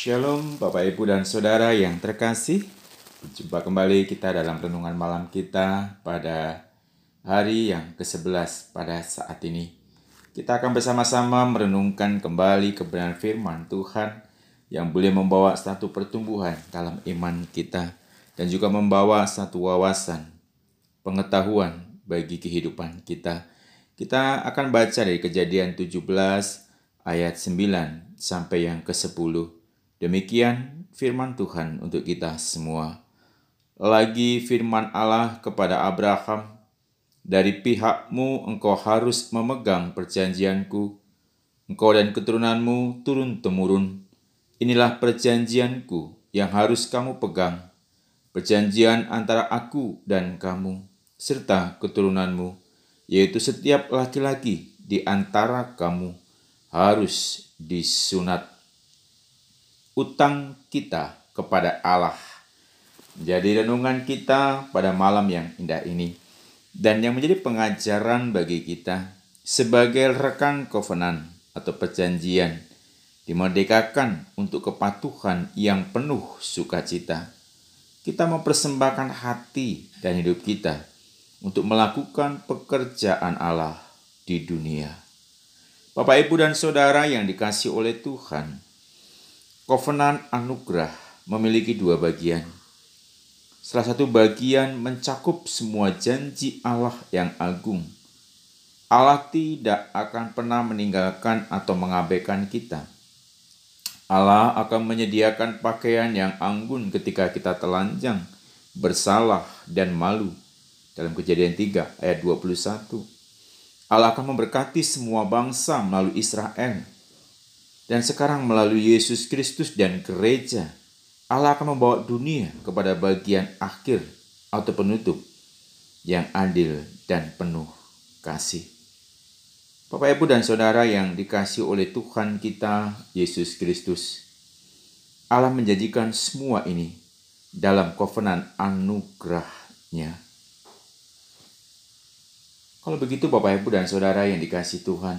Shalom Bapak Ibu dan Saudara yang terkasih. Jumpa kembali kita dalam renungan malam kita pada hari yang ke-11 pada saat ini. Kita akan bersama-sama merenungkan kembali kebenaran firman Tuhan Yang boleh membawa satu pertumbuhan dalam iman kita Dan juga membawa satu wawasan, pengetahuan bagi kehidupan kita. Kita akan baca dari kejadian 17 ayat 9 sampai yang ke-10 Demikian firman Tuhan untuk kita semua. Lagi firman Allah kepada Abraham, dari pihakmu engkau harus memegang perjanjianku, engkau dan keturunanmu turun-temurun. Inilah perjanjianku yang harus kamu pegang, perjanjian antara aku dan kamu, serta keturunanmu, yaitu setiap laki-laki di antara kamu harus disunat utang kita kepada Allah. Jadi renungan kita pada malam yang indah ini dan yang menjadi pengajaran bagi kita sebagai rekan kovenan atau perjanjian dimerdekakan untuk kepatuhan yang penuh sukacita. Kita mempersembahkan hati dan hidup kita untuk melakukan pekerjaan Allah di dunia. Bapak, Ibu, dan Saudara yang dikasih oleh Tuhan, Kovenan anugerah memiliki dua bagian. Salah satu bagian mencakup semua janji Allah yang agung. Allah tidak akan pernah meninggalkan atau mengabaikan kita. Allah akan menyediakan pakaian yang anggun ketika kita telanjang, bersalah, dan malu. Dalam kejadian 3 ayat 21. Allah akan memberkati semua bangsa melalui Israel dan sekarang melalui Yesus Kristus dan gereja, Allah akan membawa dunia kepada bagian akhir atau penutup yang adil dan penuh kasih. Bapak, Ibu, dan Saudara yang dikasih oleh Tuhan kita, Yesus Kristus, Allah menjanjikan semua ini dalam kovenan anugerahnya. Kalau begitu Bapak, Ibu, dan Saudara yang dikasih Tuhan,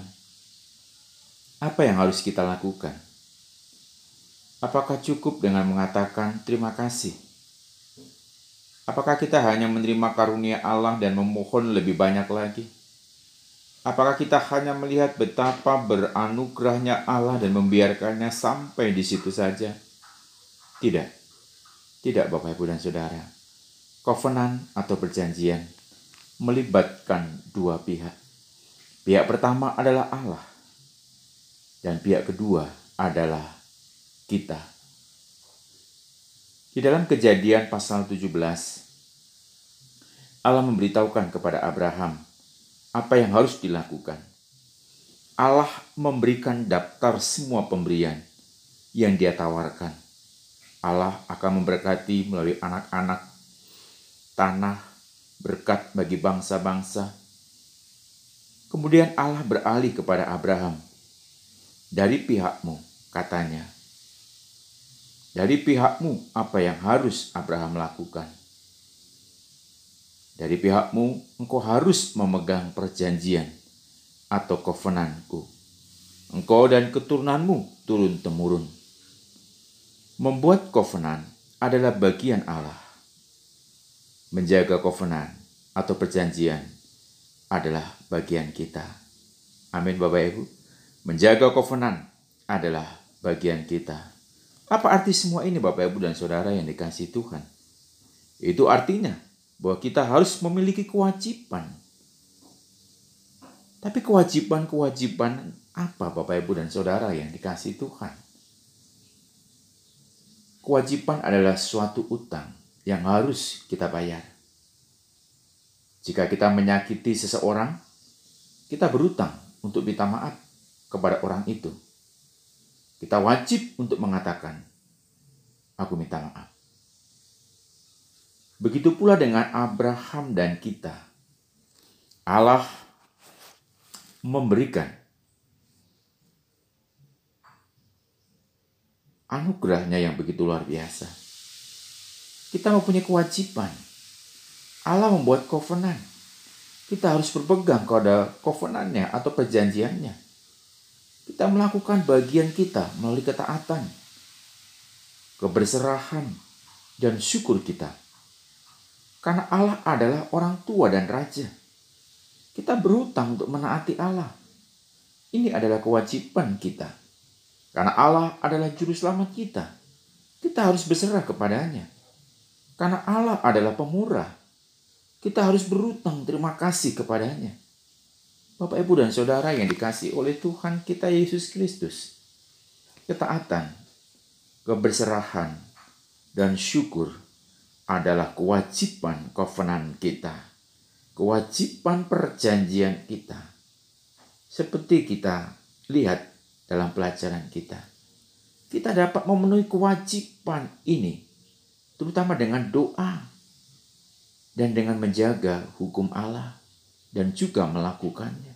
apa yang harus kita lakukan? Apakah cukup dengan mengatakan terima kasih? Apakah kita hanya menerima karunia Allah dan memohon lebih banyak lagi? Apakah kita hanya melihat betapa beranugerahnya Allah dan membiarkannya sampai di situ saja? Tidak. Tidak Bapak Ibu dan Saudara. Covenant atau perjanjian melibatkan dua pihak. Pihak pertama adalah Allah dan pihak kedua adalah kita. Di dalam kejadian pasal 17, Allah memberitahukan kepada Abraham apa yang harus dilakukan. Allah memberikan daftar semua pemberian yang dia tawarkan. Allah akan memberkati melalui anak-anak, tanah, berkat bagi bangsa-bangsa. Kemudian Allah beralih kepada Abraham dari pihakmu, katanya. Dari pihakmu, apa yang harus Abraham lakukan? Dari pihakmu, engkau harus memegang perjanjian atau kovenanku. Engkau dan keturunanmu turun-temurun. Membuat kovenan adalah bagian Allah. Menjaga kovenan atau perjanjian adalah bagian kita. Amin Bapak Ibu. Menjaga kovenan adalah bagian kita. Apa arti semua ini Bapak Ibu dan Saudara yang dikasih Tuhan? Itu artinya bahwa kita harus memiliki kewajiban. Tapi kewajiban-kewajiban apa Bapak Ibu dan Saudara yang dikasih Tuhan? Kewajiban adalah suatu utang yang harus kita bayar. Jika kita menyakiti seseorang, kita berutang untuk minta maaf kepada orang itu. Kita wajib untuk mengatakan, aku minta maaf. Begitu pula dengan Abraham dan kita. Allah memberikan anugerahnya yang begitu luar biasa. Kita mempunyai kewajiban. Allah membuat kovenan. Kita harus berpegang pada kovenannya atau perjanjiannya. Kita melakukan bagian kita melalui ketaatan. keberserahan, dan syukur kita. Karena Allah adalah orang tua dan raja. Kita berhutang untuk menaati Allah. Ini adalah kewajiban kita. Karena Allah adalah juru selamat kita. Kita harus berserah kepadanya. Karena Allah adalah pemurah. Kita harus berhutang terima kasih kepadanya. Bapak, Ibu, dan Saudara yang dikasih oleh Tuhan kita Yesus Kristus. Ketaatan, keberserahan, dan syukur adalah kewajiban kovenan kita. Kewajiban perjanjian kita. Seperti kita lihat dalam pelajaran kita. Kita dapat memenuhi kewajiban ini. Terutama dengan doa. Dan dengan menjaga hukum Allah. Dan juga melakukannya.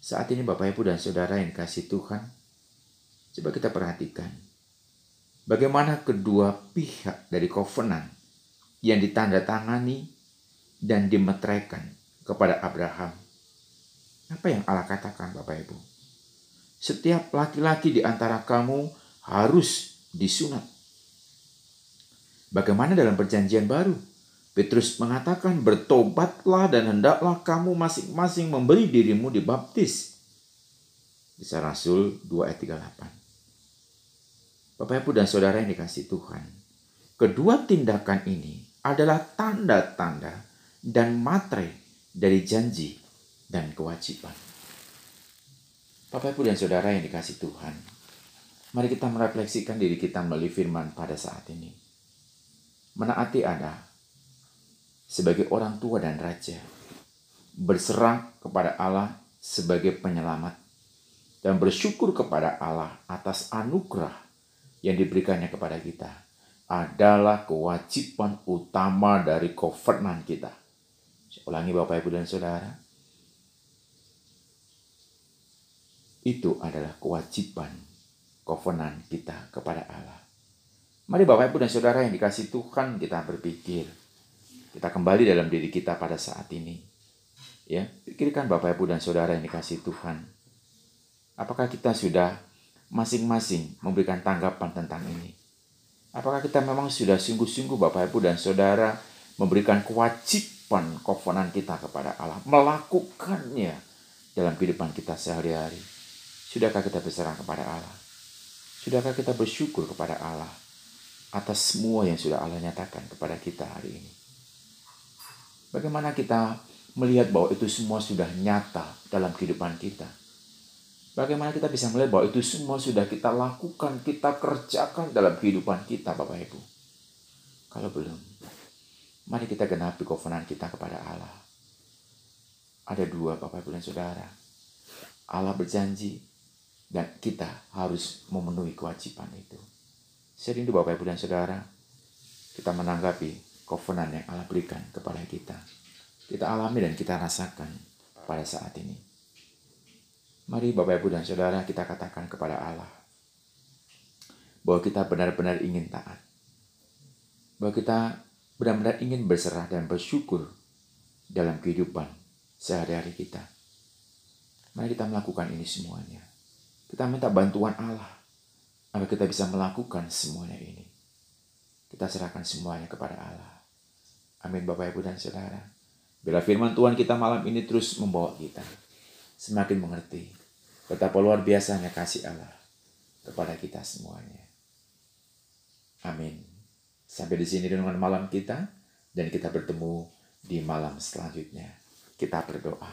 Saat ini Bapak Ibu dan Saudara yang kasih Tuhan, coba kita perhatikan bagaimana kedua pihak dari covenant yang ditandatangani dan dimeteraikan kepada Abraham. Apa yang Allah katakan Bapak Ibu? Setiap laki-laki di antara kamu harus disunat. Bagaimana dalam perjanjian baru? Petrus mengatakan, bertobatlah dan hendaklah kamu masing-masing memberi dirimu dibaptis. Bisa Rasul 2 ayat 38. Bapak Ibu dan Saudara yang dikasih Tuhan. Kedua tindakan ini adalah tanda-tanda dan matre dari janji dan kewajiban. Bapak Ibu dan Saudara yang dikasih Tuhan. Mari kita merefleksikan diri kita melalui firman pada saat ini. Menaati ada sebagai orang tua dan raja, berserah kepada Allah sebagai penyelamat, dan bersyukur kepada Allah atas anugerah yang diberikannya kepada kita adalah kewajiban utama dari covenant kita. Saya ulangi Bapak Ibu dan Saudara. Itu adalah kewajiban covenant kita kepada Allah. Mari Bapak Ibu dan Saudara yang dikasih Tuhan kita berpikir kita kembali dalam diri kita pada saat ini. Ya, pikirkan Bapak Ibu dan Saudara yang dikasih Tuhan. Apakah kita sudah masing-masing memberikan tanggapan tentang ini? Apakah kita memang sudah sungguh-sungguh Bapak Ibu dan Saudara memberikan kewajiban kovenan kita kepada Allah, melakukannya dalam kehidupan kita sehari-hari? Sudahkah kita berserah kepada Allah? Sudahkah kita bersyukur kepada Allah atas semua yang sudah Allah nyatakan kepada kita hari ini? Bagaimana kita melihat bahwa itu semua sudah nyata dalam kehidupan kita? Bagaimana kita bisa melihat bahwa itu semua sudah kita lakukan, kita kerjakan dalam kehidupan kita, Bapak Ibu? Kalau belum, mari kita genapi kovenan kita kepada Allah. Ada dua, Bapak Ibu dan Saudara. Allah berjanji dan kita harus memenuhi kewajiban itu. Sering itu Bapak Ibu dan Saudara, kita menanggapi kovenan yang Allah berikan kepada kita. Kita alami dan kita rasakan pada saat ini. Mari Bapak Ibu dan Saudara kita katakan kepada Allah bahwa kita benar-benar ingin taat. Bahwa kita benar-benar ingin berserah dan bersyukur dalam kehidupan sehari-hari kita. Mari kita melakukan ini semuanya. Kita minta bantuan Allah agar kita bisa melakukan semuanya ini. Kita serahkan semuanya kepada Allah. Amin Bapak Ibu dan Saudara. Bila firman Tuhan kita malam ini terus membawa kita semakin mengerti betapa luar biasanya kasih Allah kepada kita semuanya. Amin. Sampai di sini dengan malam kita dan kita bertemu di malam selanjutnya. Kita berdoa.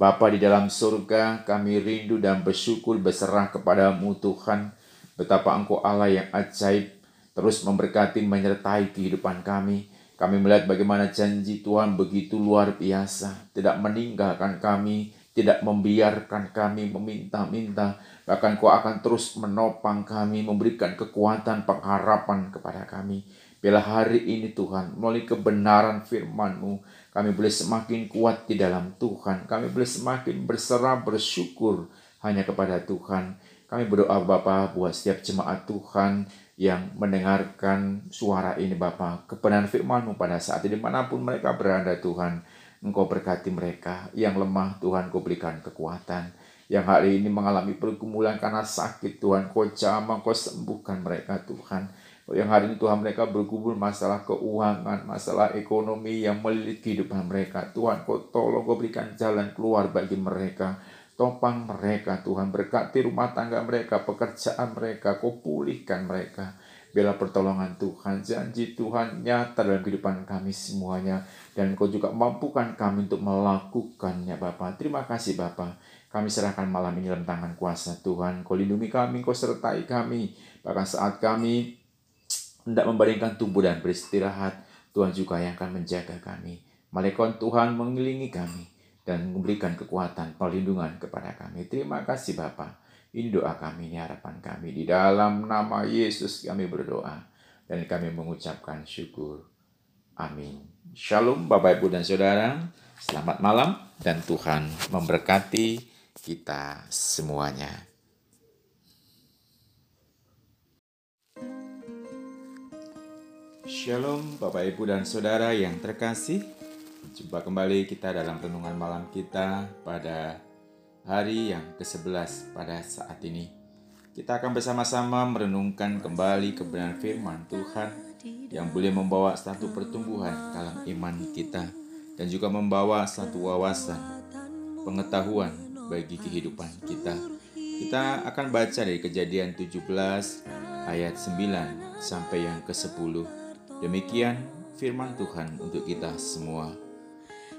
Bapa di dalam surga, kami rindu dan bersyukur berserah kepadamu Tuhan. Betapa Engkau Allah yang ajaib, terus memberkati menyertai kehidupan kami kami melihat bagaimana janji Tuhan begitu luar biasa, tidak meninggalkan kami, tidak membiarkan kami meminta-minta, bahkan Kau akan terus menopang kami, memberikan kekuatan, pengharapan kepada kami. Bila hari ini Tuhan, melalui kebenaran firman-Mu, kami boleh semakin kuat di dalam Tuhan. Kami boleh semakin berserah, bersyukur hanya kepada Tuhan. Kami berdoa Bapa buat setiap jemaat Tuhan yang mendengarkan suara ini Bapa, kebenaran firman-Mu pada saat ini mana pun mereka berada Tuhan, Engkau berkati mereka yang lemah Tuhan Kau berikan kekuatan, yang hari ini mengalami pergumulan karena sakit Tuhan kau jamah kau sembuhkan mereka Tuhan yang hari ini Tuhan mereka bergumul masalah keuangan, masalah ekonomi yang melilit kehidupan mereka. Tuhan kau tolong kau berikan jalan keluar bagi mereka. Topang mereka Tuhan, berkati rumah tangga mereka, pekerjaan mereka, kau pulihkan mereka. Bela pertolongan Tuhan, janji Tuhan nyata dalam kehidupan kami semuanya. Dan kau juga mampukan kami untuk melakukannya Bapak. Terima kasih Bapak. Kami serahkan malam ini dalam tangan kuasa Tuhan. Kau lindungi kami, kau sertai kami. Bahkan saat kami hendak membandingkan tubuh dan beristirahat, Tuhan juga yang akan menjaga kami. Malaikat Tuhan mengelilingi kami dan memberikan kekuatan perlindungan kepada kami. Terima kasih Bapa. Ini doa kami, ini harapan kami. Di dalam nama Yesus kami berdoa. Dan kami mengucapkan syukur. Amin. Shalom Bapak Ibu dan Saudara. Selamat malam dan Tuhan memberkati kita semuanya. Shalom Bapak Ibu dan Saudara yang terkasih Jumpa kembali kita dalam renungan malam kita pada hari yang ke-11 pada saat ini Kita akan bersama-sama merenungkan kembali kebenaran firman Tuhan Yang boleh membawa satu pertumbuhan dalam iman kita Dan juga membawa satu wawasan, pengetahuan bagi kehidupan kita. Kita akan baca dari kejadian 17 ayat 9 sampai yang ke-10. Demikian firman Tuhan untuk kita semua.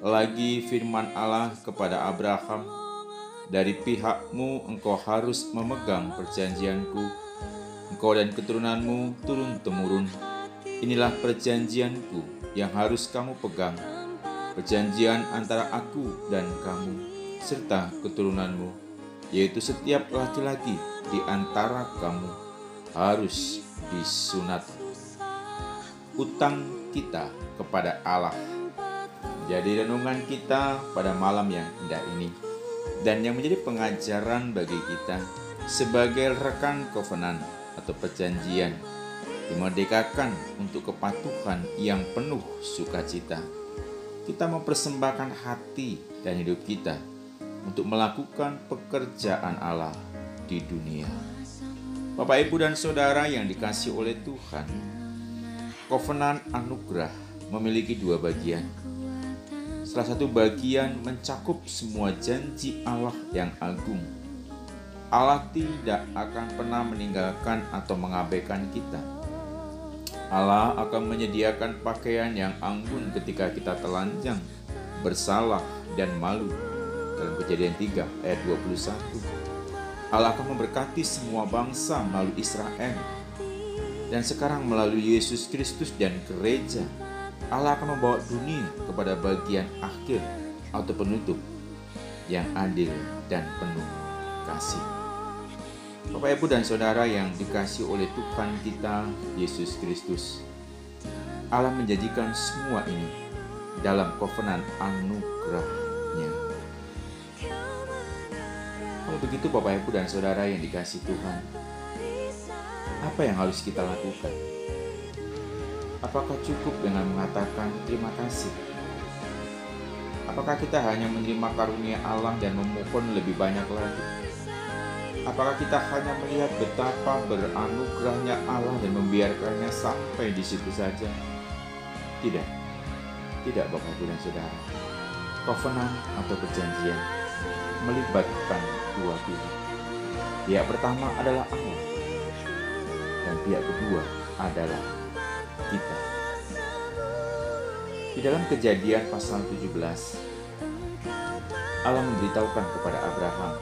Lagi firman Allah kepada Abraham, dari pihakmu engkau harus memegang perjanjianku, engkau dan keturunanmu turun-temurun. Inilah perjanjianku yang harus kamu pegang, perjanjian antara aku dan kamu serta keturunanmu, yaitu setiap laki-laki di antara kamu harus disunat. Utang kita kepada Allah. Jadi renungan kita pada malam yang indah ini dan yang menjadi pengajaran bagi kita sebagai rekan kovenan atau perjanjian dimerdekakan untuk kepatuhan yang penuh sukacita. Kita mempersembahkan hati dan hidup kita untuk melakukan pekerjaan Allah di dunia. Bapak, ibu, dan saudara yang dikasih oleh Tuhan, kovenan anugerah memiliki dua bagian. Salah satu bagian mencakup semua janji Allah yang agung. Allah tidak akan pernah meninggalkan atau mengabaikan kita. Allah akan menyediakan pakaian yang anggun ketika kita telanjang, bersalah, dan malu dalam kejadian 3 ayat 21. Allah akan memberkati semua bangsa melalui Israel. Dan sekarang melalui Yesus Kristus dan gereja, Allah akan membawa dunia kepada bagian akhir atau penutup yang adil dan penuh kasih. Bapak Ibu dan Saudara yang dikasih oleh Tuhan kita Yesus Kristus. Allah menjanjikan semua ini dalam kovenan anugerahnya. Kalau begitu Bapak Ibu dan Saudara yang dikasih Tuhan, apa yang harus kita lakukan? Apakah cukup dengan mengatakan terima kasih? Apakah kita hanya menerima karunia Allah dan memohon lebih banyak lagi? Apakah kita hanya melihat betapa beranugerahnya Allah dan membiarkannya sampai di situ saja? Tidak, tidak Bapak dan Saudara. Covenant atau perjanjian melibatkan dua pihak. Pihak pertama adalah Allah dan pihak kedua adalah kita. Di dalam kejadian pasal 17, Allah memberitahukan kepada Abraham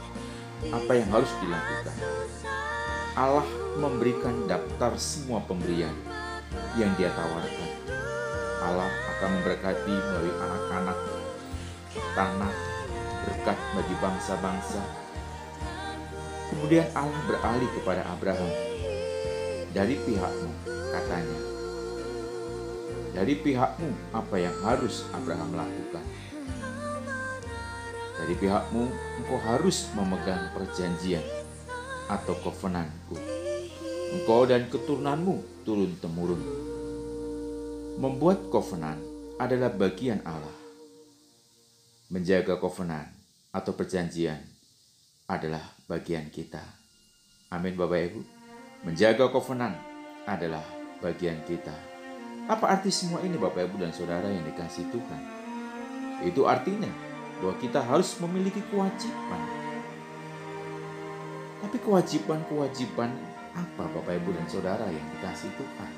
apa yang harus dilakukan. Allah memberikan daftar semua pemberian yang dia tawarkan. Allah akan memberkati melalui anak-anak, tanah, berkat bagi bangsa-bangsa, Kemudian Allah beralih kepada Abraham. Dari pihakmu, katanya. Dari pihakmu, apa yang harus Abraham lakukan? Dari pihakmu, engkau harus memegang perjanjian atau kovenanku. Engkau dan keturunanmu turun-temurun. Membuat kovenan adalah bagian Allah. Menjaga kovenan atau perjanjian adalah bagian kita. Amin Bapak Ibu. Menjaga kovenan adalah bagian kita. Apa arti semua ini Bapak Ibu dan Saudara yang dikasih Tuhan? Itu artinya bahwa kita harus memiliki kewajiban. Tapi kewajiban-kewajiban apa Bapak Ibu dan Saudara yang dikasih Tuhan?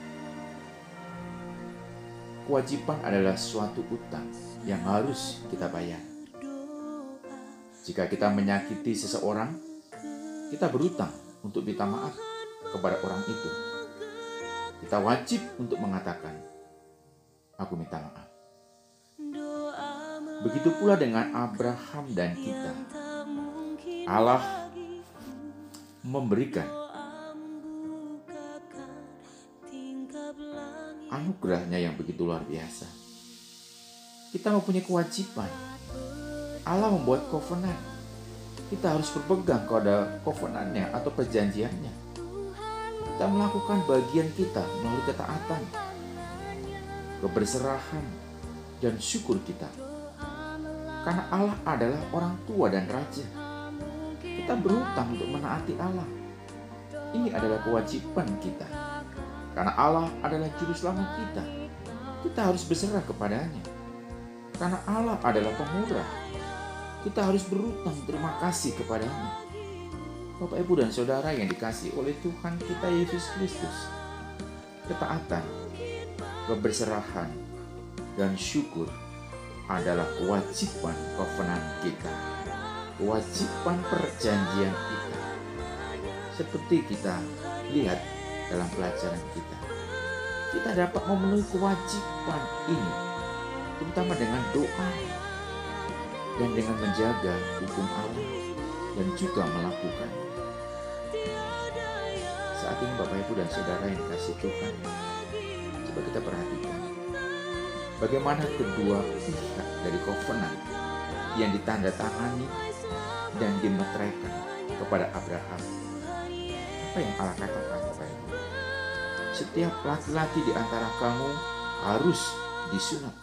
Kewajiban adalah suatu utang yang harus kita bayar. Jika kita menyakiti seseorang, kita berutang untuk minta maaf kepada orang itu. Kita wajib untuk mengatakan, "Aku minta maaf." Begitu pula dengan Abraham dan kita. Allah memberikan anugerahnya yang begitu luar biasa. Kita mempunyai kewajiban Allah membuat covenant. Kita harus berpegang pada covenantnya atau perjanjiannya. Kita melakukan bagian kita melalui ketaatan, keberserahan, dan syukur kita. Karena Allah adalah orang tua dan raja. Kita berhutang untuk menaati Allah. Ini adalah kewajiban kita. Karena Allah adalah juru selamat kita. Kita harus berserah kepadanya. Karena Allah adalah pemurah kita harus berutang terima kasih kepadanya. Bapak, Ibu, dan Saudara yang dikasih oleh Tuhan kita Yesus Kristus. Ketaatan, keberserahan, dan syukur adalah kewajiban covenant kita. Kewajiban perjanjian kita. Seperti kita lihat dalam pelajaran kita. Kita dapat memenuhi kewajiban ini, terutama dengan doa dan dengan menjaga hukum Allah dan juga melakukan. Saat ini Bapak Ibu dan Saudara yang kasih Tuhan, coba kita perhatikan bagaimana kedua pihak dari covenant yang ditandatangani dan dimeteraikan kepada Abraham. Apa yang Allah katakan Bapak Ibu? Setiap laki-laki di antara kamu harus disunat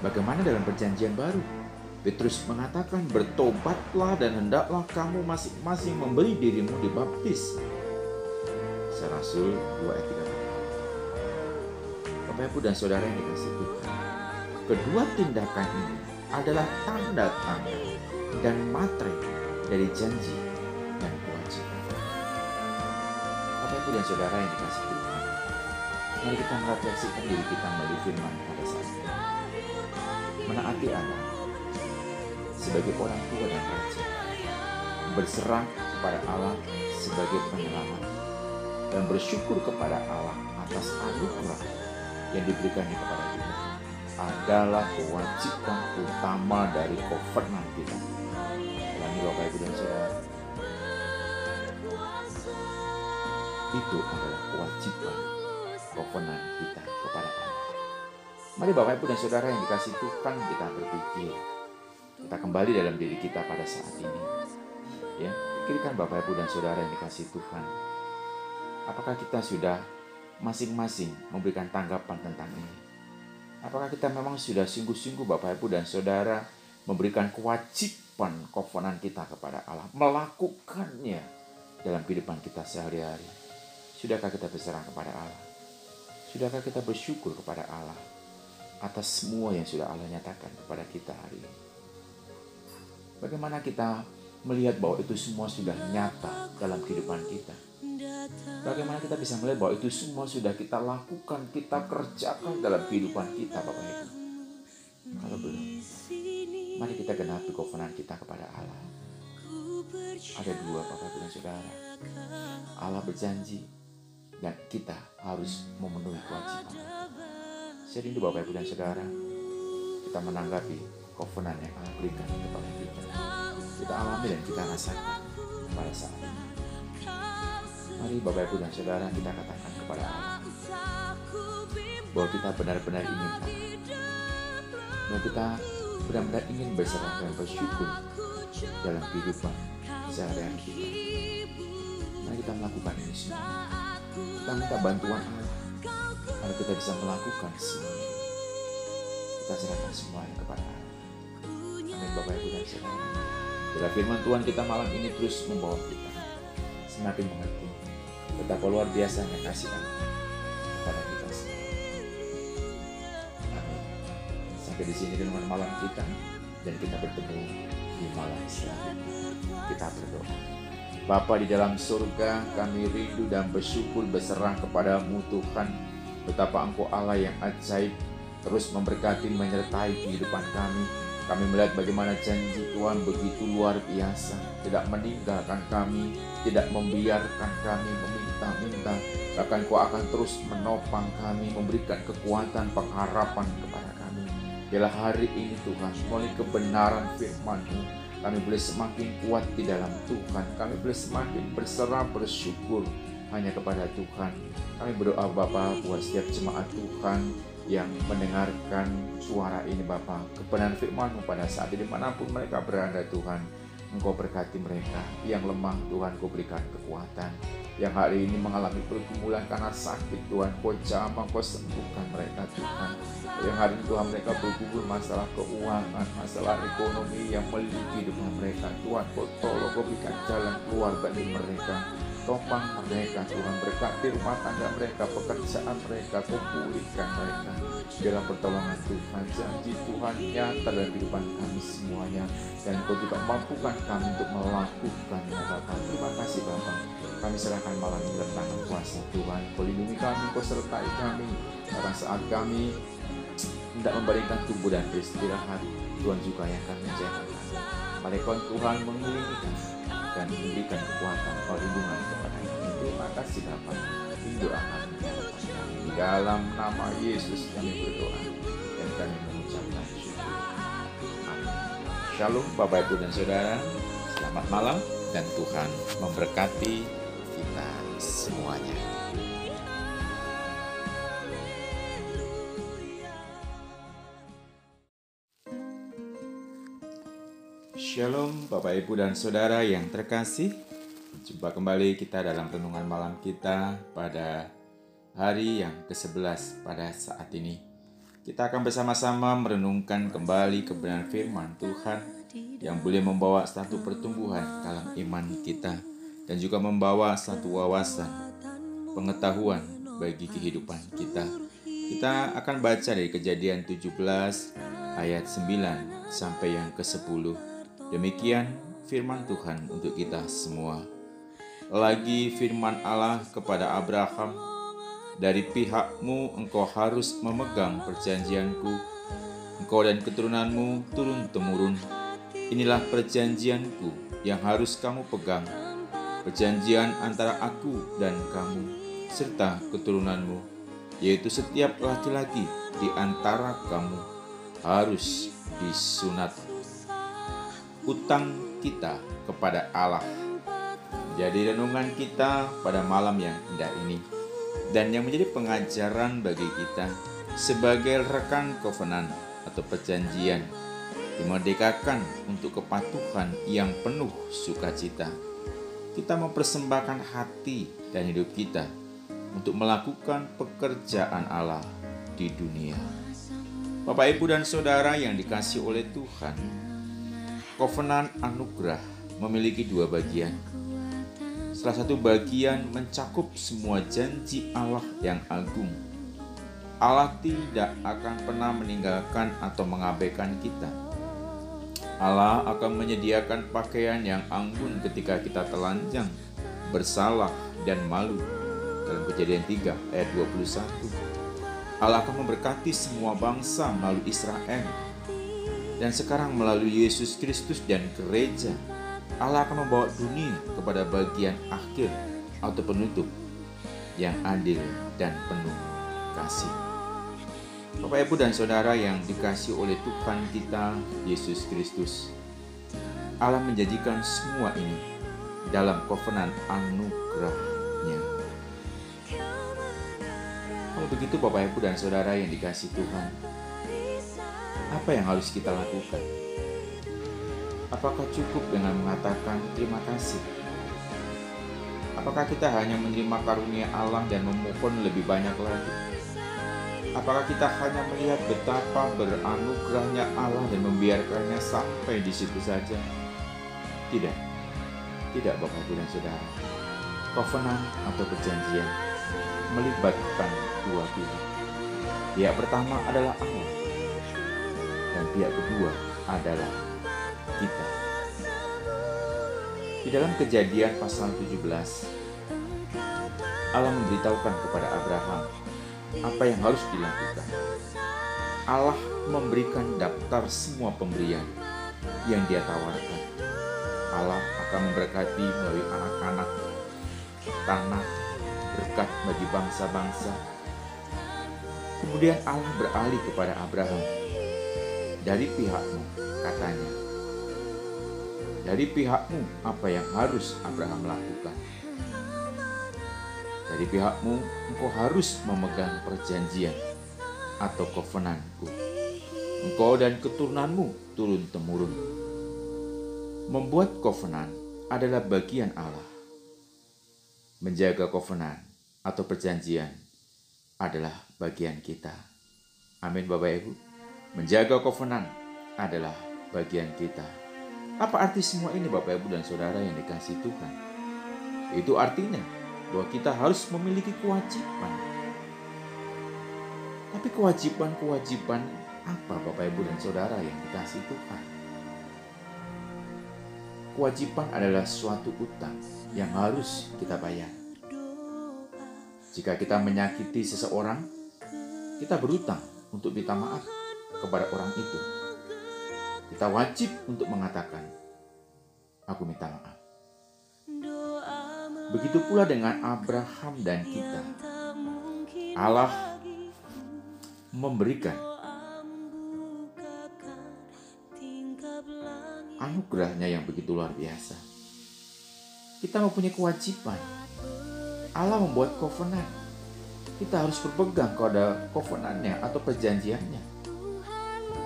Bagaimana dalam perjanjian baru? Petrus mengatakan, bertobatlah dan hendaklah kamu masing-masing memberi dirimu dibaptis. Serasul 2 ayat 3. Bapak Ibu dan Saudara yang dikasih Tuhan. Kedua tindakan ini adalah tanda-tanda dan materi dari janji dan kewajiban. Bapak Ibu dan Saudara yang dikasih Tuhan. Mari kita merefleksikan diri kita melalui firman pada saat ini menaati Allah sebagai orang tua dan raja, berserah kepada Allah sebagai penyelamat, dan bersyukur kepada Allah atas anugerah yang diberikannya kepada kita adalah kewajiban utama dari covenant kita. Ulangi Bapak Ibu dan Saudara. Itu adalah kewajiban covenant kita kepada Allah. Mari Bapak Ibu dan Saudara yang dikasih Tuhan kita berpikir. Kita kembali dalam diri kita pada saat ini. Ya, pikirkan Bapak Ibu dan Saudara yang dikasih Tuhan. Apakah kita sudah masing-masing memberikan tanggapan tentang ini? Apakah kita memang sudah sungguh-sungguh Bapak Ibu dan Saudara memberikan kewajiban kovenan kita kepada Allah, melakukannya dalam kehidupan kita sehari-hari? Sudahkah kita berserah kepada Allah? Sudahkah kita bersyukur kepada Allah? atas semua yang sudah Allah nyatakan kepada kita hari ini. Bagaimana kita melihat bahwa itu semua sudah nyata dalam kehidupan kita? Bagaimana kita bisa melihat bahwa itu semua sudah kita lakukan, kita kerjakan dalam kehidupan kita, Bapak Ibu? Kalau belum, mari kita genapi kovenan kita kepada Allah. Ada dua Bapak Ibu dan Saudara. Allah berjanji dan kita harus memenuhi kewajiban. Jadi itu Bapak Ibu dan Saudara, kita menanggapi kovenan yang Allah berikan kepada kita. Kita alami dan kita rasakan pada saat ini. Mari Bapak Ibu dan Saudara kita katakan kepada Allah bahwa kita benar-benar ingin bahwa kita benar-benar ingin berserah dan bersyukur dalam kehidupan sehari-hari kita. Mari kita melakukan ini semua. Kita minta bantuan Allah Lalu kita bisa melakukan semua Kita serahkan semuanya kepada Allah. Bapak Ibu dan Saudara. Bila firman Tuhan kita malam ini terus membawa kita semakin mengerti betapa luar biasanya kasih Allah kepada kita semua. Amin. Sampai di sini dengan malam kita dan kita bertemu di malam selanjutnya. Kita berdoa. Bapa di dalam surga, kami rindu dan bersyukur berserah kepadamu Tuhan. Betapa Engkau Allah yang ajaib, terus memberkati menyertai kehidupan kami. Kami melihat bagaimana janji Tuhan begitu luar biasa, tidak meninggalkan kami, tidak membiarkan kami meminta-minta, bahkan Kau akan terus menopang kami, memberikan kekuatan, pengharapan kepada kami. Bila hari ini Tuhan, melalui kebenaran firman-Mu, kami boleh semakin kuat di dalam Tuhan. Kami boleh semakin berserah bersyukur hanya kepada Tuhan. Kami berdoa Bapa buat setiap jemaat Tuhan yang mendengarkan suara ini Bapa. Kebenaran firman pada saat ini mana pun mereka berada Tuhan. Engkau berkati mereka yang lemah Tuhan kau berikan kekuatan yang hari ini mengalami pergumulan karena sakit Tuhan kau jamah kau sembuhkan mereka Tuhan yang hari ini Tuhan mereka bergumul masalah keuangan masalah ekonomi yang meliputi hidup mereka Tuhan kau tolong kau berikan jalan keluar bagi mereka topang mereka Tuhan berkati rumah tangga mereka pekerjaan mereka kau pulihkan mereka dalam pertolongan Tuhan. Janji Tuhan nyata dalam kehidupan kami semuanya. Dan kau juga mampukan kami untuk melakukannya Bapak. Terima kasih Bapak. Kami serahkan malam ini dalam tangan kuasa Tuhan. Kau lindungi kami kau sertai kami. Pada saat kami tidak memberikan tubuh dan beristirahat Tuhan juga yang akan menjaga kami. Malaikat Tuhan mengelilingi kami dan memberikan kekuatan perlindungan kepada kami terima kasih Bapak doakan di dalam nama Yesus kami berdoa dan kami mengucapkan syukur. Amin. Shalom Bapak Ibu dan Saudara. Selamat malam dan Tuhan memberkati kita semuanya. Shalom Bapak Ibu dan Saudara yang terkasih Jumpa kembali kita dalam renungan malam kita pada hari yang ke-11 pada saat ini. Kita akan bersama-sama merenungkan kembali kebenaran firman Tuhan yang boleh membawa satu pertumbuhan dalam iman kita dan juga membawa satu wawasan, pengetahuan bagi kehidupan kita. Kita akan baca dari kejadian 17 ayat 9 sampai yang ke-10. Demikian firman Tuhan untuk kita semua. Lagi firman Allah kepada Abraham, dari pihakmu engkau harus memegang perjanjianku, engkau dan keturunanmu turun-temurun. Inilah perjanjianku yang harus kamu pegang, perjanjian antara aku dan kamu, serta keturunanmu, yaitu setiap laki-laki di antara kamu harus disunat. Utang kita kepada Allah. Jadi renungan kita pada malam yang indah ini dan yang menjadi pengajaran bagi kita sebagai rekan kovenan atau perjanjian dimerdekakan untuk kepatuhan yang penuh sukacita. Kita mempersembahkan hati dan hidup kita untuk melakukan pekerjaan Allah di dunia. Bapak, Ibu, dan Saudara yang dikasih oleh Tuhan, Kovenan anugerah memiliki dua bagian. Salah satu bagian mencakup semua janji Allah yang agung. Allah tidak akan pernah meninggalkan atau mengabaikan kita. Allah akan menyediakan pakaian yang anggun ketika kita telanjang, bersalah, dan malu. Dalam kejadian 3 ayat 21. Allah akan memberkati semua bangsa melalui Israel dan sekarang melalui Yesus Kristus dan gereja, Allah akan membawa dunia kepada bagian akhir atau penutup yang adil dan penuh kasih. Bapak, Ibu, dan Saudara yang dikasih oleh Tuhan kita, Yesus Kristus, Allah menjanjikan semua ini dalam kovenan anugerahnya. Kalau begitu Bapak, Ibu, dan Saudara yang dikasih Tuhan, apa yang harus kita lakukan? Apakah cukup dengan mengatakan terima kasih? Apakah kita hanya menerima karunia Allah dan memohon lebih banyak lagi? Apakah kita hanya melihat betapa beranugerahnya Allah dan membiarkannya sampai di situ saja? Tidak, tidak Bapak Ibu dan Saudara. Covenant atau perjanjian melibatkan dua pihak. Pihak pertama adalah Allah dan pihak kedua adalah kita. Di dalam kejadian pasal 17, Allah memberitahukan kepada Abraham apa yang harus dilakukan. Allah memberikan daftar semua pemberian yang dia tawarkan. Allah akan memberkati melalui anak-anak, tanah, berkat bagi bangsa-bangsa. Kemudian Allah beralih kepada Abraham. Dari pihakmu, katanya. Dari pihakmu, apa yang harus Abraham lakukan? Dari pihakmu, engkau harus memegang perjanjian atau covenantku. Engkau dan keturunanmu turun-temurun. Membuat covenant adalah bagian Allah. Menjaga covenant atau perjanjian adalah bagian kita. Amin Bapak Ibu. Menjaga covenant adalah bagian kita. Apa arti semua ini Bapak Ibu dan Saudara yang dikasih Tuhan? Itu artinya bahwa kita harus memiliki kewajiban. Tapi kewajiban-kewajiban apa Bapak Ibu dan Saudara yang dikasih Tuhan? Kewajiban adalah suatu utang yang harus kita bayar. Jika kita menyakiti seseorang, kita berutang untuk minta maaf kepada orang itu. Kita wajib untuk mengatakan, "Aku minta maaf." Begitu pula dengan Abraham dan kita. Allah memberikan anugerahnya yang begitu luar biasa. Kita mempunyai kewajiban Allah membuat covenant. Kita harus berpegang pada covenantnya atau perjanjiannya.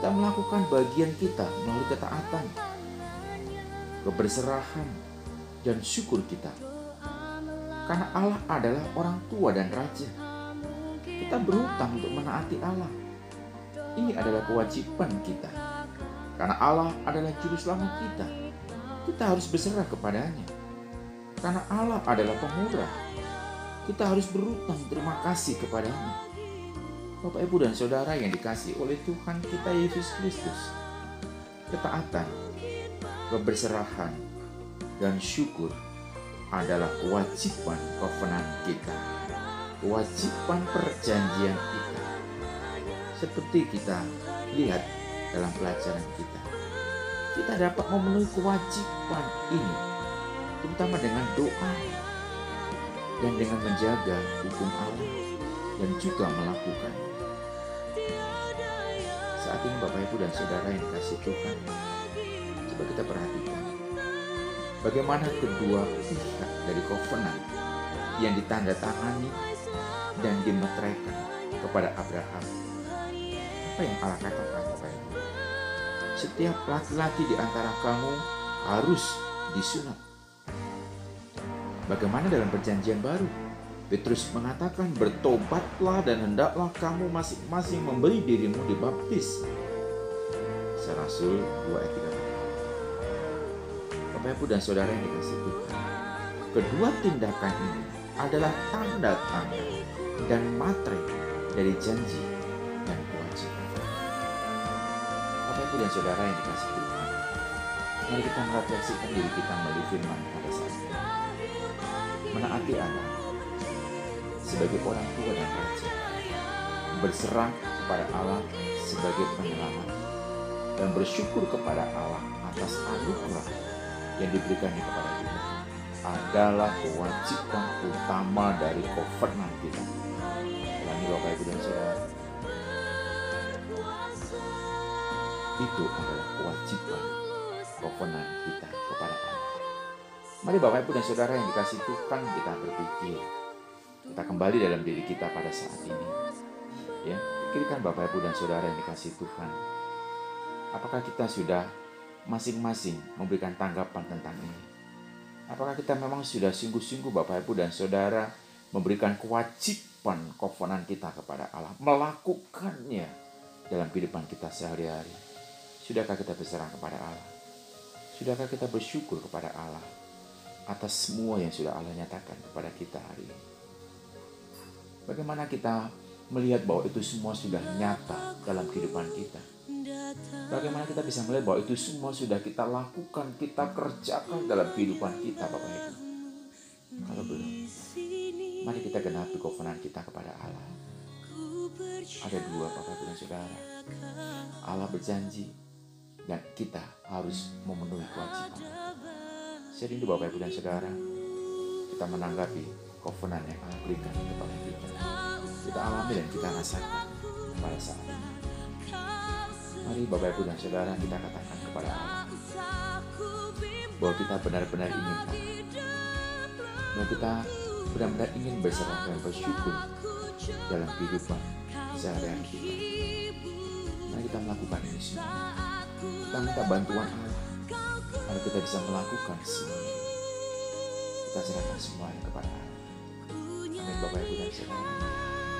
Kita melakukan bagian kita melalui ketaatan, keberserahan, dan syukur kita. Karena Allah adalah orang tua dan raja. Kita berhutang untuk menaati Allah. Ini adalah kewajiban kita. Karena Allah adalah juru selamat kita. Kita harus berserah kepadanya. Karena Allah adalah pemurah kita harus berutang terima kasih kepadanya. Bapak, Ibu, dan Saudara yang dikasih oleh Tuhan kita Yesus Kristus. Ketaatan, keberserahan, dan syukur adalah kewajiban covenant kita. Kewajiban perjanjian kita. Seperti kita lihat dalam pelajaran kita. Kita dapat memenuhi kewajiban ini, terutama dengan doa dan dengan menjaga hukum Allah dan juga melakukan. Ini Bapak Ibu dan Saudara yang kasih Tuhan, coba kita perhatikan bagaimana kedua pihak dari covenant yang ditandatangani dan dimeteraikan kepada Abraham. Apa yang Allah katakan Bapak Ibu? Setiap laki-laki di antara kamu harus disunat Bagaimana dalam perjanjian baru? Petrus mengatakan, bertobatlah dan hendaklah kamu masing-masing memberi dirimu dibaptis. Serasul 2 ayat 3. Bapak Ibu dan Saudara yang dikasih Tuhan. Kedua tindakan ini adalah tanda-tanda dan materi dari janji dan kewajiban. Bapak Ibu dan Saudara yang dikasih Tuhan. Mari kita merefleksikan diri kita melalui firman pada saat ini menaati Allah sebagai orang tua dan raja, berserah kepada Allah sebagai penyelamat, dan bersyukur kepada Allah atas anugerah yang diberikannya kepada kita adalah kewajiban utama dari covenant kita. Ulangi Bapak Ibu dan Saudara. Itu adalah kewajiban covenant kita kepada Allah. Mari Bapak Ibu dan Saudara yang dikasih Tuhan kita berpikir. Kita kembali dalam diri kita pada saat ini. Ya, pikirkan Bapak Ibu dan Saudara yang dikasih Tuhan. Apakah kita sudah masing-masing memberikan tanggapan tentang ini? Apakah kita memang sudah sungguh-sungguh Bapak Ibu dan Saudara memberikan kewajiban kovenan kita kepada Allah, melakukannya dalam kehidupan kita sehari-hari? Sudahkah kita berserah kepada Allah? Sudahkah kita bersyukur kepada Allah atas semua yang sudah Allah nyatakan kepada kita hari ini? Bagaimana kita melihat bahwa itu semua sudah nyata dalam kehidupan kita? Bagaimana kita bisa melihat bahwa itu semua sudah kita lakukan, kita kerjakan dalam kehidupan kita, Bapak Ibu? Kalau belum, mari kita genapi kovenan kita kepada Allah. Ada dua Bapak Ibu dan Saudara. Allah berjanji dan kita harus memenuhi kewajiban. Saya rindu Bapak Ibu dan Saudara, kita menanggapi kovenan yang Allah berikan kepada kita. Kita alami dan kita rasakan pada saat ini. Mari Bapak Ibu dan Saudara kita katakan kepada Allah bahwa kita benar-benar ingin bahwa kita benar-benar ingin berserah dan bersyukur dalam kehidupan sehari-hari kita. Mari kita melakukan ini semua. Kita minta bantuan Allah agar kita bisa melakukan semuanya. Kita serahkan semuanya kepada Allah. Bapak Ibu dan Saudara.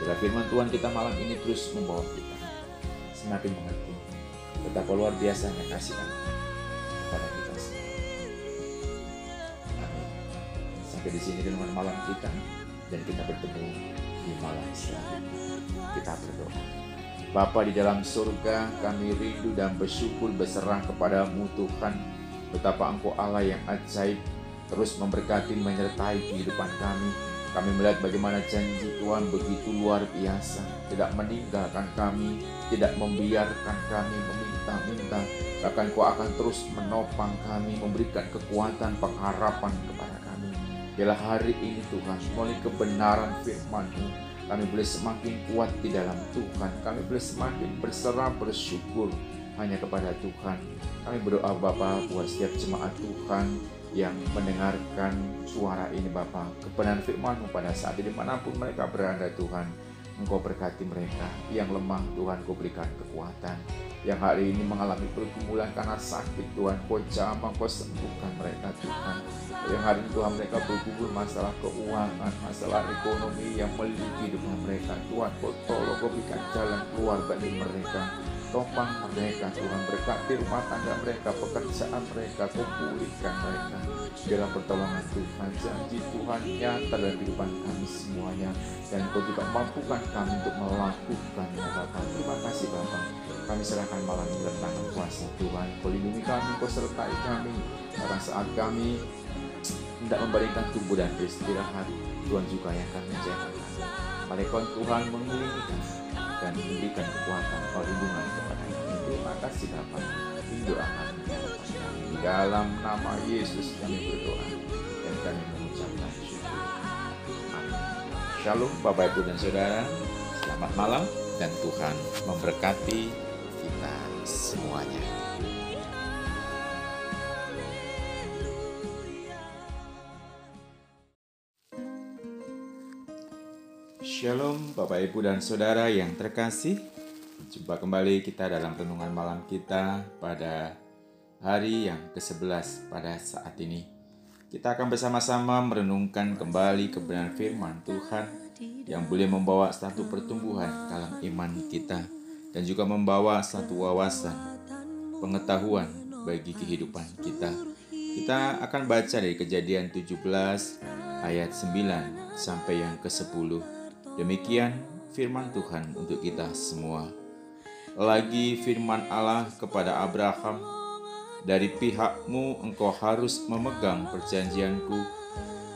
Bila firman Tuhan kita malam ini terus membawa kita semakin mengerti betapa luar biasanya kasih Allah kepada kita semua. Amin. Sampai di sini dengan malam kita dan kita bertemu di malam selanjutnya. Kita berdoa. Bapa di dalam surga, kami rindu dan bersyukur berserah kepadamu Tuhan. Betapa Engkau Allah yang ajaib, terus memberkati menyertai kehidupan kami. Kami melihat bagaimana janji Tuhan begitu luar biasa, tidak meninggalkan kami, tidak membiarkan kami meminta-minta, bahkan Kau akan terus menopang kami, memberikan kekuatan, pengharapan kepada kami. Bila hari ini Tuhan, melalui kebenaran firman-Mu, kami boleh semakin kuat di dalam Tuhan. Kami boleh semakin berserah bersyukur hanya kepada Tuhan. Kami berdoa Bapa buat setiap jemaat Tuhan yang mendengarkan suara ini Bapa. Kebenaran firman-Mu pada saat ini mana pun mereka berada Tuhan. Engkau berkati mereka yang lemah Tuhan Kau berikan kekuatan yang hari ini mengalami pergumulan karena sakit Tuhan Kau jamah Kau sembuhkan mereka Tuhan yang hari ini Tuhan mereka bergumul masalah keuangan masalah ekonomi yang melingkupi hidup mereka Tuhan Kau tolong Kau berikan jalan keluar bagi mereka topang mereka Tuhan berkati rumah tangga mereka pekerjaan mereka Kau pulihkan mereka dalam pertolongan Tuhan. Janji Tuhan nyata dalam kehidupan kami semuanya. Dan Kau juga mampukan kami untuk melakukannya Bapak. Terima kasih Bapak. Kami serahkan malam ini dalam tangan kuasa Tuhan. Kau lindungi kami Kau sertai kami. Pada saat kami tidak memberikan tubuh dan beristirahat. Tuhan juga yang akan menjaga kami. Malaikat Tuhan mengelilingi dan memberikan kekuatan perlindungan kasih Bapa. Doakan di dalam nama Yesus kami berdoa dan kami mengucapkan syukur. Shalom Bapak Ibu dan Saudara. Selamat malam dan Tuhan memberkati kita semuanya. Shalom Bapak Ibu dan Saudara yang terkasih Jumpa kembali kita dalam renungan malam kita pada hari yang ke-11 pada saat ini. Kita akan bersama-sama merenungkan kembali kebenaran firman Tuhan Yang boleh membawa satu pertumbuhan dalam iman kita Dan juga membawa satu wawasan, pengetahuan bagi kehidupan kita. Kita akan baca dari kejadian 17 ayat 9 sampai yang ke-10 Demikian firman Tuhan untuk kita semua. Lagi firman Allah kepada Abraham, dari pihakmu engkau harus memegang perjanjianku,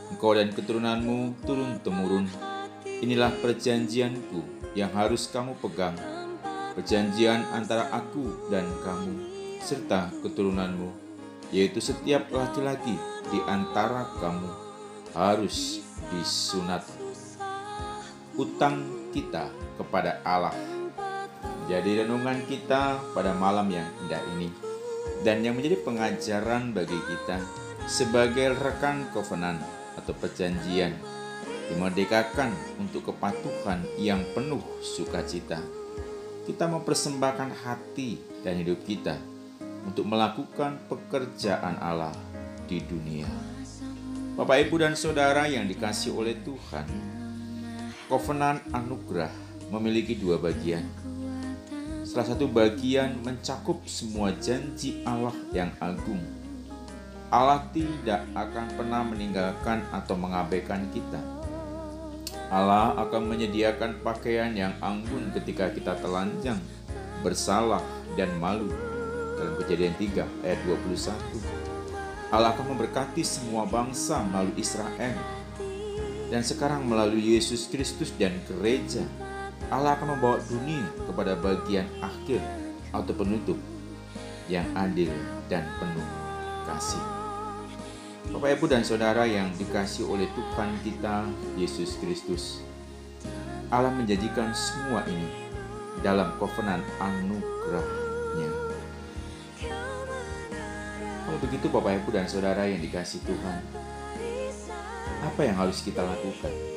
engkau dan keturunanmu turun-temurun. Inilah perjanjianku yang harus kamu pegang, perjanjian antara aku dan kamu, serta keturunanmu, yaitu setiap laki-laki di antara kamu harus disunat utang kita kepada Allah. Jadi renungan kita pada malam yang indah ini dan yang menjadi pengajaran bagi kita sebagai rekan kovenan atau perjanjian dimerdekakan untuk kepatuhan yang penuh sukacita. Kita mempersembahkan hati dan hidup kita untuk melakukan pekerjaan Allah di dunia. Bapak, Ibu, dan saudara yang dikasih oleh Tuhan, Kovenan anugerah memiliki dua bagian. Salah satu bagian mencakup semua janji Allah yang agung Allah tidak akan pernah meninggalkan atau mengabaikan kita. Allah akan menyediakan pakaian yang anggun ketika kita telanjang, bersalah, dan malu. Dalam kejadian 3 ayat 21. Allah akan memberkati semua bangsa melalui Israel. Dan sekarang melalui Yesus Kristus dan gereja, Allah akan membawa dunia kepada bagian akhir atau penutup yang adil dan penuh kasih. Bapak, Ibu, dan Saudara yang dikasih oleh Tuhan kita, Yesus Kristus, Allah menjanjikan semua ini dalam kovenan anugerahnya. Kalau begitu Bapak, Ibu, dan Saudara yang dikasih Tuhan, apa yang harus kita lakukan?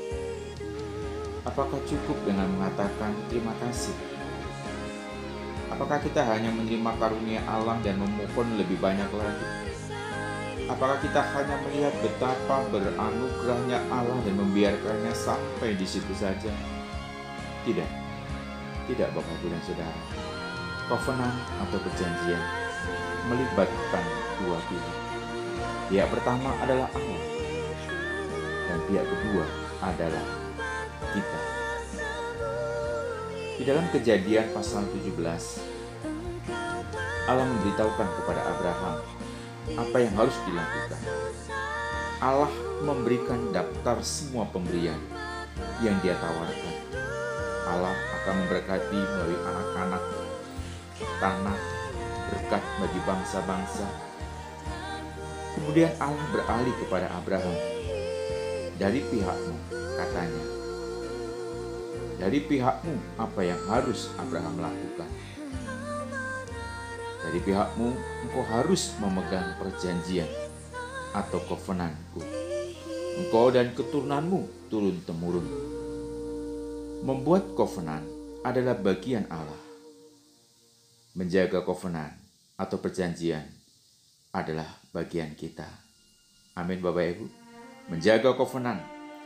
Apakah cukup dengan mengatakan terima kasih? Apakah kita hanya menerima karunia Allah dan memohon lebih banyak lagi? Apakah kita hanya melihat betapa beranugerahnya Allah dan membiarkannya sampai di situ saja? Tidak. Tidak Bapak Ibu dan Saudara. Covenant atau perjanjian melibatkan dua pihak. Pihak pertama adalah Allah dan pihak kedua adalah kita. Di dalam kejadian pasal 17, Allah memberitahukan kepada Abraham apa yang harus dilakukan. Allah memberikan daftar semua pemberian yang dia tawarkan. Allah akan memberkati melalui anak-anak, tanah, berkat bagi bangsa-bangsa. Kemudian Allah beralih kepada Abraham. Dari pihakmu, katanya. Dari pihakmu, apa yang harus Abraham lakukan? Dari pihakmu, engkau harus memegang perjanjian atau kovenanku. Engkau dan keturunanmu turun-temurun. Membuat kovenan adalah bagian Allah. Menjaga kovenan atau perjanjian adalah bagian kita. Amin Bapak Ibu. Menjaga kovenan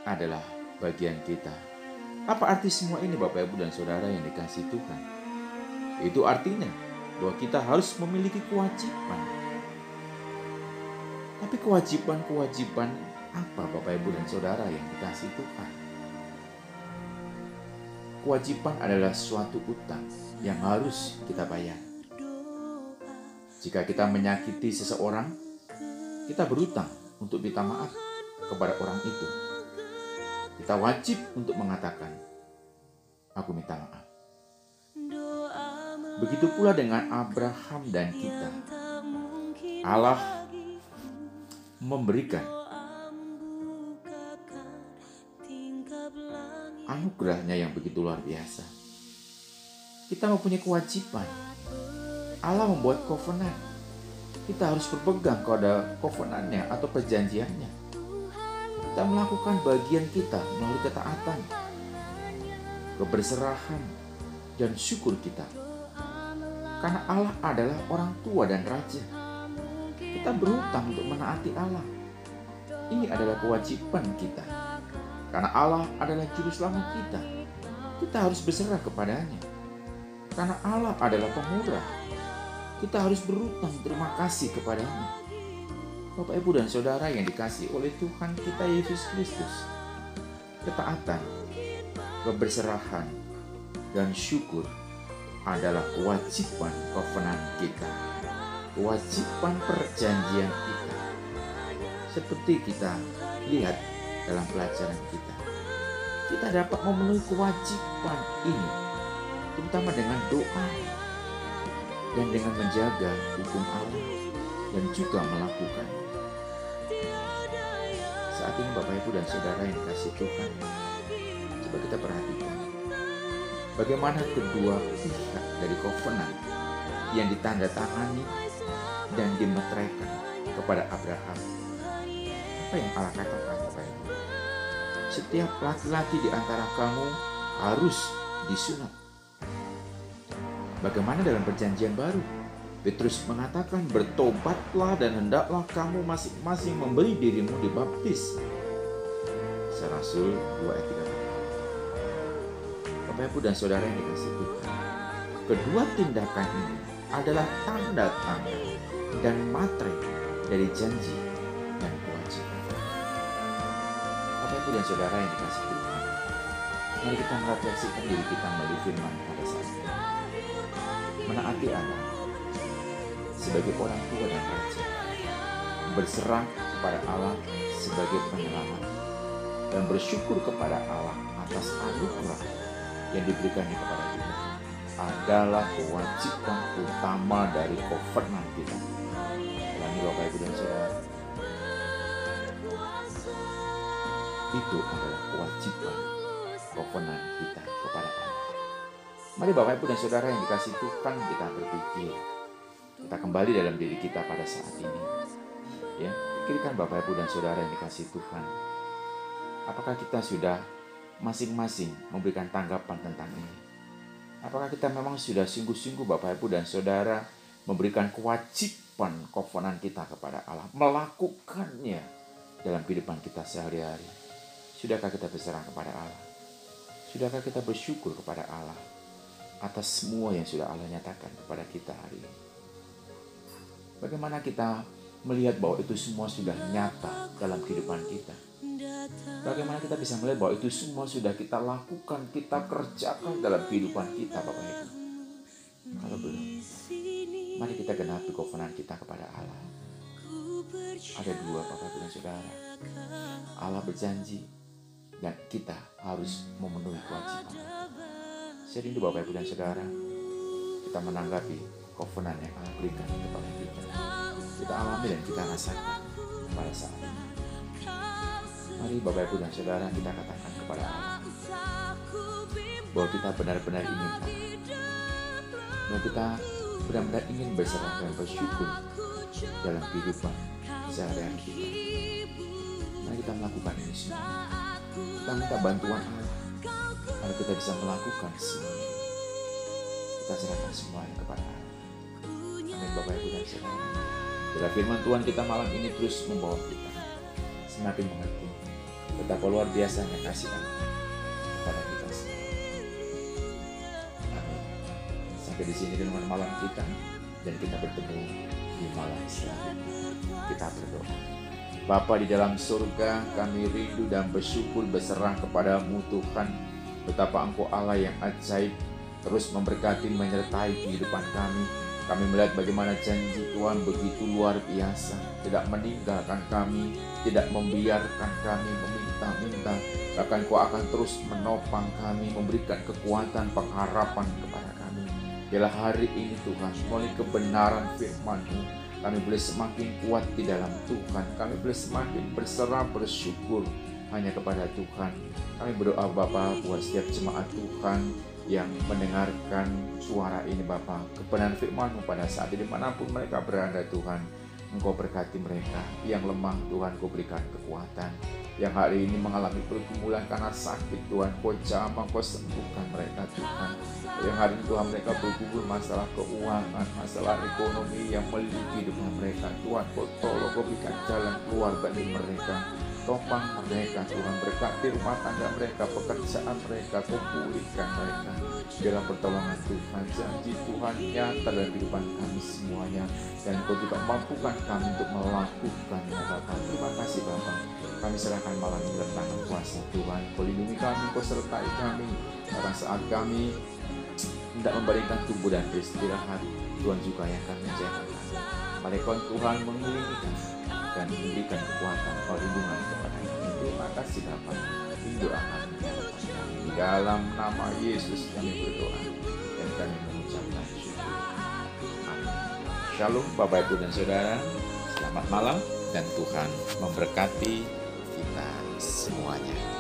adalah bagian kita. Apa arti semua ini Bapak Ibu dan Saudara yang dikasih Tuhan? Itu artinya bahwa kita harus memiliki kewajiban. Tapi kewajiban-kewajiban apa Bapak Ibu dan Saudara yang dikasih Tuhan? Kewajiban adalah suatu utang yang harus kita bayar. Jika kita menyakiti seseorang, kita berutang untuk minta maaf kepada orang itu. Kita wajib untuk mengatakan, "Aku minta maaf." Begitu pula dengan Abraham dan kita. Allah memberikan anugerahnya yang begitu luar biasa. Kita mempunyai kewajiban. Allah membuat covenant. Kita harus berpegang kepada covenantnya atau perjanjiannya. Kita melakukan bagian kita melalui ketaatan, keberserahan, dan syukur kita karena Allah adalah orang tua dan raja. Kita berhutang untuk menaati Allah. Ini adalah kewajiban kita. Karena Allah adalah juru selamat kita. Kita harus berserah kepadanya. Karena Allah adalah pemurah. Kita harus berhutang terima kasih kepadanya. Bapak, Ibu, dan Saudara yang dikasih oleh Tuhan kita Yesus Kristus. Ketaatan, keberserahan, dan syukur adalah kewajiban kovenan kita, kewajiban perjanjian kita. Seperti kita lihat dalam pelajaran kita. Kita dapat memenuhi kewajiban ini, terutama dengan doa dan dengan menjaga hukum Allah dan juga melakukan. Saat ini Bapak Ibu dan Saudara yang kasih Tuhan, coba kita perhatikan bagaimana kedua pihak dari covenant yang ditandatangani dan dimeteraikan kepada Abraham. Apa yang Allah katakan Bapak Ibu? Setiap laki-laki di antara kamu harus disunat. Bagaimana dalam perjanjian baru? Petrus mengatakan bertobatlah dan hendaklah kamu masing-masing memberi dirimu dibaptis. Serasul 2 ayat 3 Bapak Ibu dan Saudara yang dikasih Tuhan. Kedua tindakan ini adalah tanda-tanda dan materi dari janji dan kewajiban. Bapak Ibu dan Saudara yang dikasih Tuhan, mari kita merefleksikan diri kita melalui firman pada saat ini. Menaati anak sebagai orang tua dan raja, berserah kepada Allah sebagai penyelamat, dan bersyukur kepada Allah atas anugerah yang diberikannya kepada kita adalah kewajiban utama dari covenant kita. Ulangi Bapak Ibu dan Saudara. Itu adalah kewajiban covenant kita kepada Allah. Mari Bapak Ibu dan Saudara yang dikasih Tuhan kita berpikir. Kita kembali dalam diri kita pada saat ini. Ya, pikirkan Bapak Ibu dan Saudara yang dikasih Tuhan. Apakah kita sudah masing-masing memberikan tanggapan tentang ini? Apakah kita memang sudah sungguh-sungguh Bapak Ibu dan Saudara memberikan kewajiban kovenan kita kepada Allah, melakukannya dalam kehidupan kita sehari-hari? Sudahkah kita berserah kepada Allah? Sudahkah kita bersyukur kepada Allah atas semua yang sudah Allah nyatakan kepada kita hari ini? Bagaimana kita melihat bahwa itu semua sudah nyata dalam kehidupan kita? Bagaimana kita bisa melihat bahwa itu semua sudah kita lakukan, kita kerjakan dalam kehidupan kita, Bapak Ibu? Kalau belum, mari kita genapi kovenan kita kepada Allah. Ada dua, Bapak Ibu dan Saudara. Allah berjanji dan kita harus memenuhi kewajiban. Saya rindu Bapak Ibu dan Saudara, kita menanggapi kovenan yang Allah berikan kepada kita. Kita alami dan kita rasakan pada saat ini. Mari Bapak Ibu dan Saudara kita katakan kepada Allah bahwa kita benar-benar ingin. Bahwa kita benar-benar ingin berserah dan bersyukur dalam kehidupan sehari-hari kita. Mari kita melakukan ini semua. Kita minta bantuan Allah agar kita bisa melakukan semuanya. Kita serahkan semuanya kepada Allah. Bapak Ibu dan Saudara. Bila firman Tuhan kita malam ini terus membawa kita semakin mengerti betapa luar biasanya kasih Allah kepada kita semua. Amin. Sampai di sini dengan malam kita dan kita bertemu di malam selanjutnya. Kita berdoa. Bapa di dalam surga, kami rindu dan bersyukur berserah kepadamu Tuhan. Betapa Engkau Allah yang ajaib, terus memberkati menyertai kehidupan kami. Kami melihat bagaimana janji Tuhan begitu luar biasa, tidak meninggalkan kami, tidak membiarkan kami meminta-minta, bahkan Kau akan terus menopang kami, memberikan kekuatan, pengharapan kepada kami. Bila hari ini Tuhan, melalui kebenaran firman-Mu, kami boleh semakin kuat di dalam Tuhan. Kami boleh semakin berserah bersyukur hanya kepada Tuhan. Kami berdoa Bapa buat setiap jemaat Tuhan yang mendengarkan suara ini Bapa. Kebenaran firman-Mu pada saat ini mana pun mereka berada Tuhan. Engkau berkati mereka yang lemah Tuhan Kau berikan kekuatan yang hari ini mengalami pergumulan karena sakit Tuhan Kau jamah Kau sembuhkan mereka Tuhan yang hari ini Tuhan mereka bergumul masalah keuangan masalah ekonomi yang melingkupi hidup mereka Tuhan Kau tolong Kau berikan jalan keluar bagi mereka topang mereka Tuhan berkati rumah tangga mereka pekerjaan mereka Kau pulihkan mereka dalam pertolongan Tuhan. Janji Tuhan nyata dalam kehidupan kami semuanya. Dan Kau juga mampukan kami untuk melakukannya Bapak terima kasih Bapak. Kami serahkan malam ini tangan kuasa Tuhan. Kau lindungi kami Kau sertai kami. Pada saat kami tidak memberikan tubuh dan beristirahat. Tuhan juga yang akan menjaga kami Malaikat Tuhan mengelilingi kami dan memberikan kekuatan perlindungan kepada kasih Bapak. Ini doa kami di dalam nama Yesus kami berdoa dan kami mengucapkan syukur. Amin. Shalom Bapak Ibu dan Saudara. Selamat malam dan Tuhan memberkati kita semuanya.